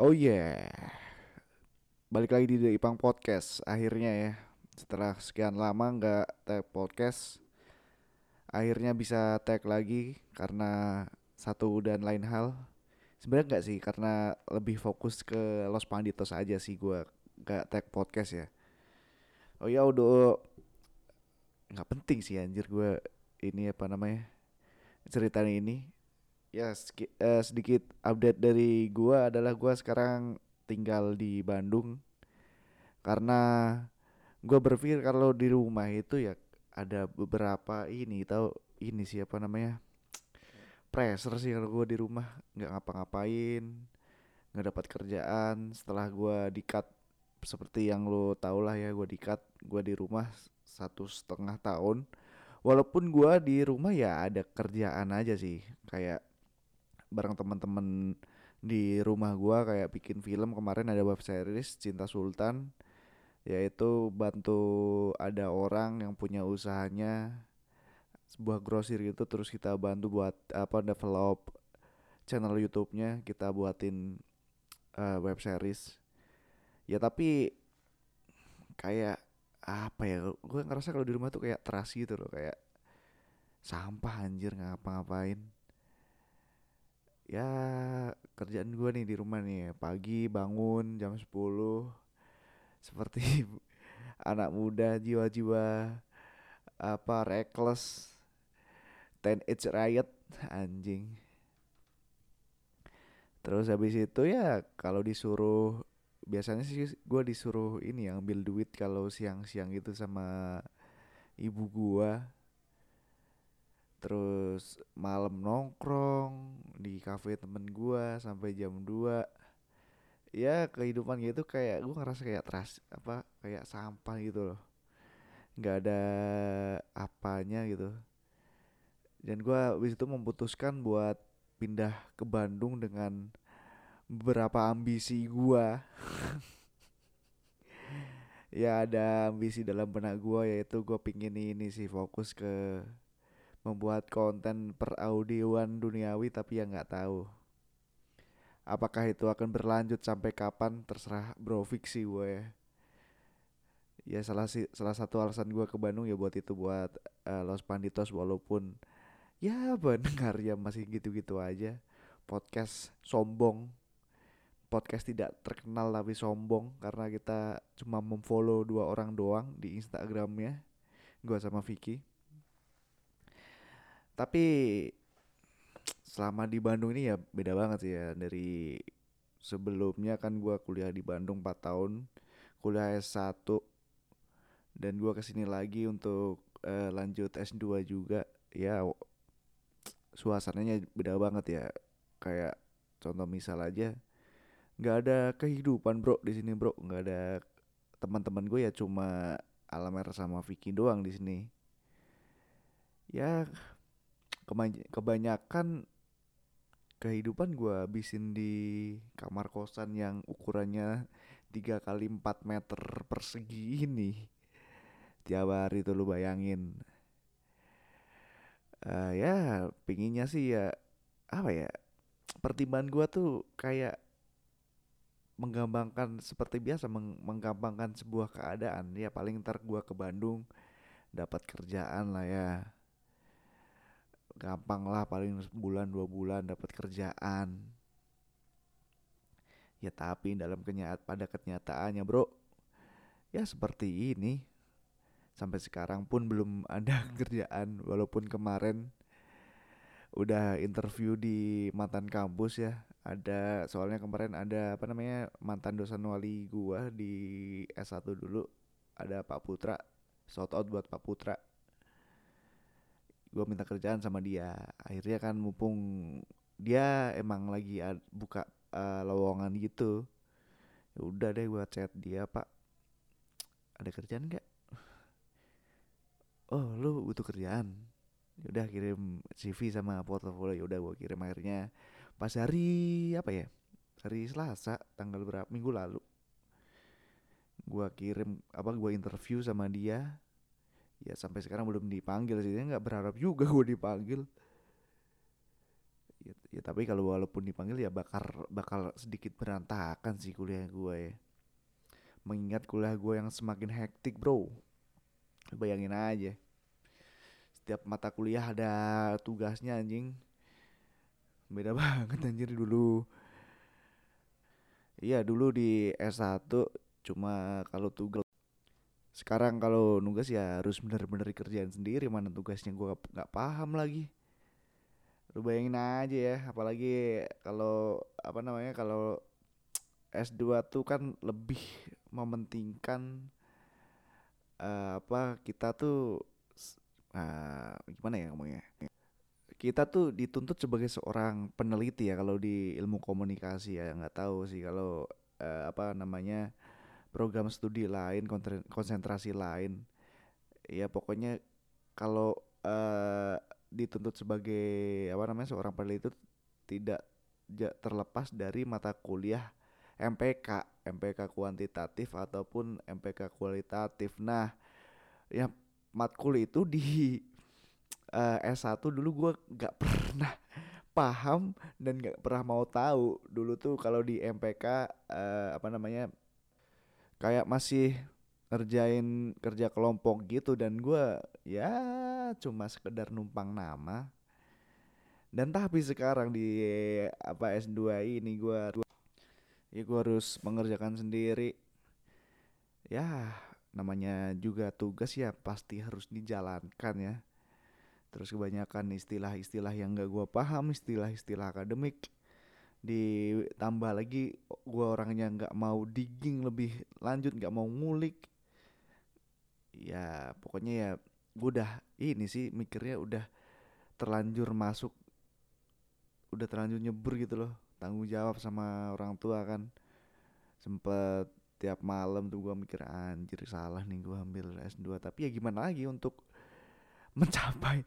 Oh yeah, balik lagi di The Ipang Podcast akhirnya ya. Setelah sekian lama nggak tag podcast, akhirnya bisa tag lagi karena satu dan lain hal. Sebenarnya nggak sih, karena lebih fokus ke Los Panditos aja sih gue nggak tag podcast ya. Oh ya udah nggak penting sih anjir gue ini apa namanya ceritanya ini ya seki- eh, sedikit update dari gua adalah gua sekarang tinggal di Bandung. Karena gua berpikir kalau di rumah itu ya ada beberapa ini tahu ini siapa namanya pressure sih kalau gua di rumah. Nggak ngapa-ngapain nggak dapat kerjaan. Setelah gua di cut seperti yang lo tau lah ya gua di cut gua di rumah satu setengah tahun. Walaupun gua di rumah ya ada kerjaan aja sih. Kayak bareng teman-teman di rumah gua kayak bikin film. Kemarin ada web series Cinta Sultan yaitu bantu ada orang yang punya usahanya sebuah grosir gitu terus kita bantu buat apa develop channel YouTube-nya. Kita buatin eh, web series. Ya tapi kayak apa ya gue ngerasa kalau di rumah tuh kayak terasi gitu loh. Kayak sampah anjir ngapa-ngapain ya kerjaan gue nih di rumah nih pagi bangun jam 10 seperti anak muda jiwa-jiwa apa reckless ten age riot anjing. Terus habis itu ya kalau disuruh biasanya sih gue disuruh ini yang ambil duit kalau siang-siang gitu sama ibu gua terus malam nongkrong di kafe temen gua sampai jam 2 ya kehidupan gitu kayak gua ngerasa kayak teras apa kayak sampah gitu loh. Nggak ada apanya gitu. Dan gua habis itu memutuskan buat pindah ke Bandung dengan beberapa ambisi gua. Ya ada ambisi dalam benak gua yaitu gua pingin ini sih fokus ke membuat konten peraudioan duniawi tapi ya nggak tahu. Apakah itu akan berlanjut sampai kapan? Terserah bro fiksi gue. Ya ya salah si salah satu alasan gue ke Bandung ya buat itu buat eh, Los Panditos walaupun ya pendengarnya masih gitu-gitu aja. Podcast sombong. Podcast tidak terkenal tapi sombong karena kita cuma memfollow dua orang doang di Instagramnya gue sama Vicky tapi selama di Bandung ini ya beda banget sih ya. Dari sebelumnya kan gua kuliah di Bandung 4 tahun kuliah S1 dan gua ke sini lagi untuk eh, lanjut S2 juga. Ya suasananya beda banget ya. Kayak contoh misal aja nggak ada kehidupan bro di sini bro. Nggak ada teman-teman gue ya cuma Alamer sama Vicky doang di sini. Ya kebanyakan kehidupan gua habisin di kamar kosan yang ukurannya 3 kali 4 meter persegi ini. Tiap hari tuh lu bayangin. Eh, ya pinginnya sih ya apa ya pertimbangan gua tuh kayak menggampangkan seperti biasa meng- menggampangkan sebuah keadaan. Ya paling ntar gua ke Bandung dapat kerjaan lah ya gampang lah paling sebulan dua bulan dapat kerjaan. Ya tapi dalam kenyataan pada kenyataannya bro ya seperti ini. Sampai sekarang pun belum ada kerjaan walaupun kemarin udah interview di mantan kampus ya. Ada soalnya kemarin ada apa namanya mantan dosen wali gua di S1 dulu. Ada Pak Putra shout out buat Pak Putra gue minta kerjaan sama dia. Akhirnya kan mumpung dia emang lagi buka eh, lowongan gitu ya udah deh gue chat dia pak ada kerjaan nggak? Oh lu butuh kerjaan. Ya udah kirim CV sama portofolio ya udah gue kirim. Akhirnya pas hari apa ya hari Selasa tanggal berapa minggu lalu gua kirim apa gua interview sama dia ya sampai sekarang belum dipanggil sih. Dia nggak berharap juga gue dipanggil. Ya, ya tapi kalau walaupun dipanggil ya bakal bakal sedikit berantakan sih kuliah gue ya. Mengingat kuliah gue yang semakin hektik bro. Bayangin aja. Setiap mata kuliah ada tugasnya anjing. Beda banget anjir dulu. Iya dulu di S1 cuma kalau tugas sekarang kalau nugas ya harus bener-bener dikerjain sendiri mana tugasnya gue nggak paham lagi. Lu bayangin aja ya apalagi kalau apa namanya kalau S2 tuh kan lebih mementingkan uh, apa kita tuh uh, gimana ya ngomongnya? Kita tuh dituntut sebagai seorang peneliti ya kalau di ilmu komunikasi ya nggak tahu sih kalau uh, apa namanya program studi lain konsentrasi lain ya pokoknya kalau uh, dituntut sebagai apa namanya seorang peneliti itu tidak terlepas dari mata kuliah MPK, MPK kuantitatif ataupun MPK kualitatif. Nah, ya matkul itu di uh, eh, S1 dulu gue gak pernah paham dan gak pernah mau tahu dulu tuh kalau di MPK uh, eh, apa namanya kayak masih ngerjain kerja kelompok gitu dan gue ya cuma sekedar numpang nama. Dan tapi sekarang di apa S2 ini gue ya gue harus mengerjakan sendiri. Ya namanya juga tugas ya pasti harus dijalankan ya. Terus kebanyakan istilah-istilah yang gak gue paham istilah-istilah akademik ditambah lagi gue orangnya nggak mau digging lebih lanjut nggak mau ngulik. Ya pokoknya ya gue udah ini sih mikirnya udah terlanjur masuk udah terlanjur nyebur gitu loh tanggung jawab sama orang tua kan. Sempet tiap malam tuh gue mikir anjir salah nih gue ambil S2 tapi ya gimana lagi untuk mencapai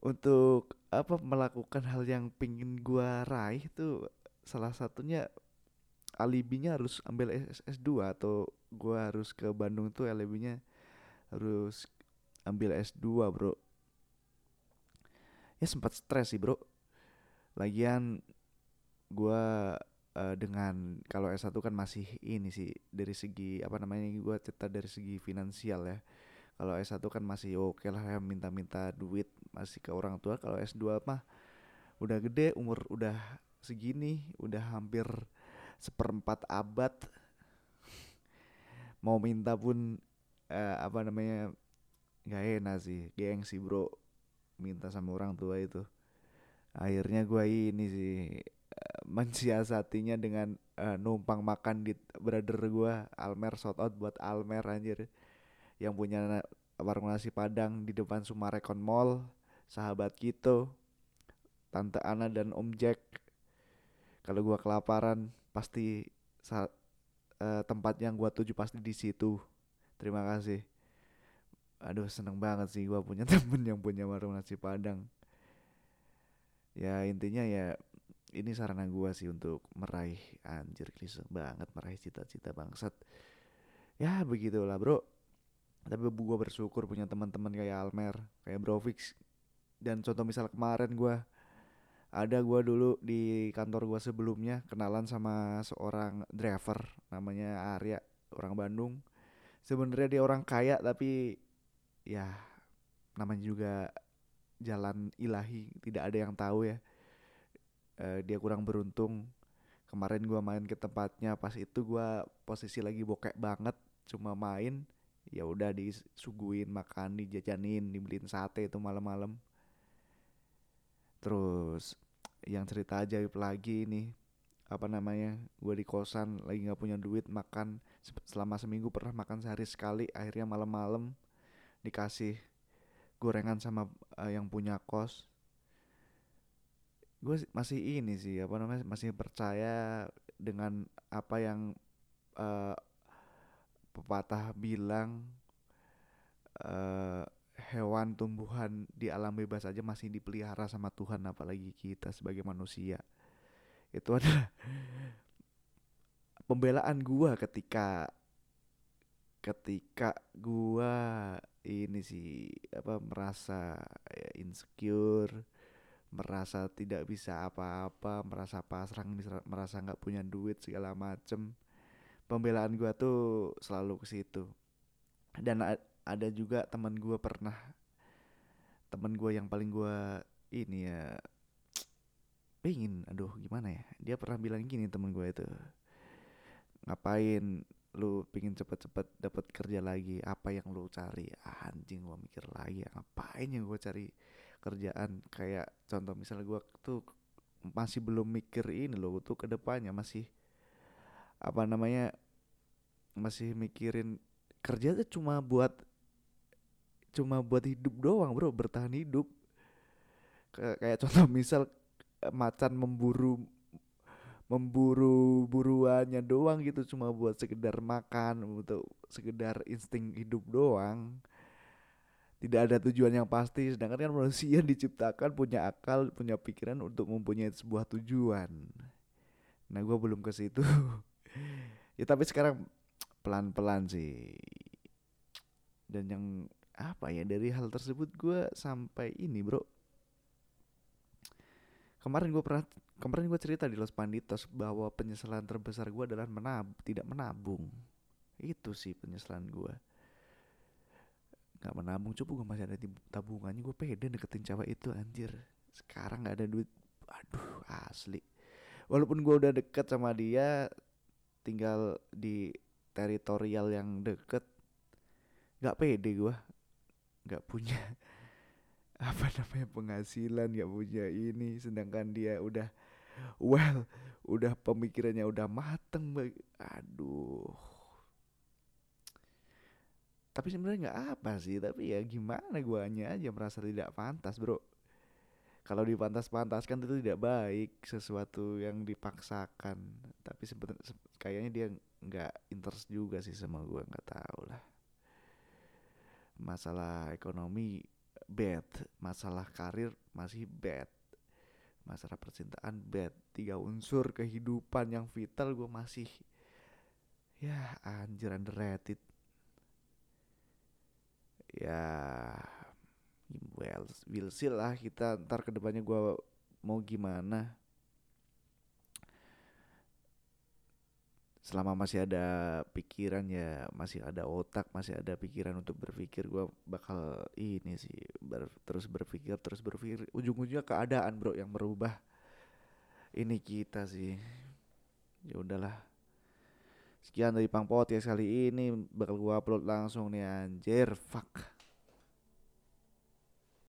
untuk apa melakukan hal yang pingin gue raih tuh salah satunya alibinya harus ambil S2 atau gue harus ke Bandung tuh alibinya harus ambil S2 bro. Ya sempat stres sih bro. Lagian gue uh, dengan kalau S1 kan masih ini sih dari segi apa namanya gue cerita dari segi finansial ya kalau S1 kan masih oke okay lah ya minta-minta duit masih ke orang tua. Kalau S2 mah udah gede umur udah segini udah hampir seperempat abad. Mau minta pun uh, apa namanya nggak enak sih. Gengsi bro. Minta sama orang tua itu. Akhirnya gue ini sih uh, mensiasatinya dengan uh, numpang makan di brother gue Almer. Shout out buat Almer anjir yang punya warung nasi padang di depan Sumarekon Mall sahabat gitu Tante Ana dan Om Jack. Kalau gue kelaparan pasti uh, tempat yang gue tuju pasti di situ. Terima kasih. Aduh seneng banget sih gue punya temen yang punya warung nasi padang. Ya intinya ya ini sarana gue sih untuk meraih anjir klise banget meraih cita-cita bangsat. Ya begitulah bro tapi gue bersyukur punya teman-teman kayak Almer kayak Brovix. Dan contoh misal kemarin gue ada gue dulu di kantor gue sebelumnya kenalan sama seorang driver namanya Arya orang Bandung. Sebenarnya dia orang kaya tapi ya namanya juga jalan ilahi tidak ada yang tahu ya. Uh, dia kurang beruntung. Kemarin gua main ke tempatnya pas itu gua posisi lagi bokek banget cuma main ya udah disuguhin makan dijajanin dibeliin sate itu malam-malam. Terus yang cerita ajaib lagi nih apa namanya gue di kosan lagi nggak punya duit makan selama seminggu pernah makan sehari sekali akhirnya malam-malam dikasih gorengan sama uh, yang punya kos. Gue masih ini sih apa namanya masih percaya dengan apa yang uh, pepatah bilang uh, hewan tumbuhan di alam bebas aja masih dipelihara sama Tuhan apalagi kita sebagai manusia. Itu adalah pembelaan gua ketika ketika gua ini sih apa merasa ya, insecure merasa tidak bisa apa-apa merasa pasrah merasa nggak punya duit segala macem pembelaan gue tuh selalu ke situ. Dan ada juga teman gue pernah teman gue yang paling gue ini ya pingin aduh gimana ya? Dia pernah bilang gini temen gue itu ngapain lu pingin cepet-cepet dapat kerja lagi? Apa yang lu cari? Ah, anjing gue mikir lagi ngapain yang gue cari kerjaan? Kayak contoh misalnya gue tuh masih belum mikir ini loh tuh ke depannya masih apa namanya masih mikirin kerja tuh cuma buat cuma buat hidup doang bro bertahan hidup. Kayak contoh misal macan memburu memburu buruannya doang gitu cuma buat sekedar makan untuk sekedar insting hidup doang. Tidak ada tujuan yang pasti sedangkan kan manusia diciptakan punya akal punya pikiran untuk mempunyai sebuah tujuan. Nah gue belum ke situ ya tapi sekarang pelan-pelan sih. Dan yang apa ya dari hal tersebut gue sampai ini bro. Kemarin gue pernah kemarin gue cerita di Los Panditos bahwa penyesalan terbesar gue adalah menab tidak menabung. Itu sih penyesalan gue nggak menabung coba gue masih ada tabungannya gue pede deketin cewek itu anjir. Sekarang nggak ada duit. Aduh asli. Walaupun gue udah deket sama dia tinggal di teritorial yang deket nggak pede gue nggak punya apa namanya penghasilan nggak punya ini. Sedangkan dia udah well udah pemikirannya udah mateng aduh. Tapi sebenarnya nggak apa sih tapi ya gimana guanya aja merasa tidak pantas bro kalau dipantas-pantaskan itu tidak baik sesuatu yang dipaksakan. Tapi sebenarnya kayaknya dia nggak interest juga sih sama gue nggak tahu lah. Masalah ekonomi bad. Masalah karir masih bad. Masalah percintaan bad. Tiga unsur kehidupan yang vital gue masih ya anjir underrated. Ya well will see lah. Kita ntar ke depannya gue mau gimana. Selama masih ada pikiran ya masih ada otak masih ada pikiran untuk berpikir gue bakal ini sih ber, terus berpikir terus berpikir. Ujung-ujungnya keadaan bro yang merubah ini kita sih. Ya udahlah. Sekian dari Pang Podcast kali ini bakal gue upload langsung nih anjir. Fuck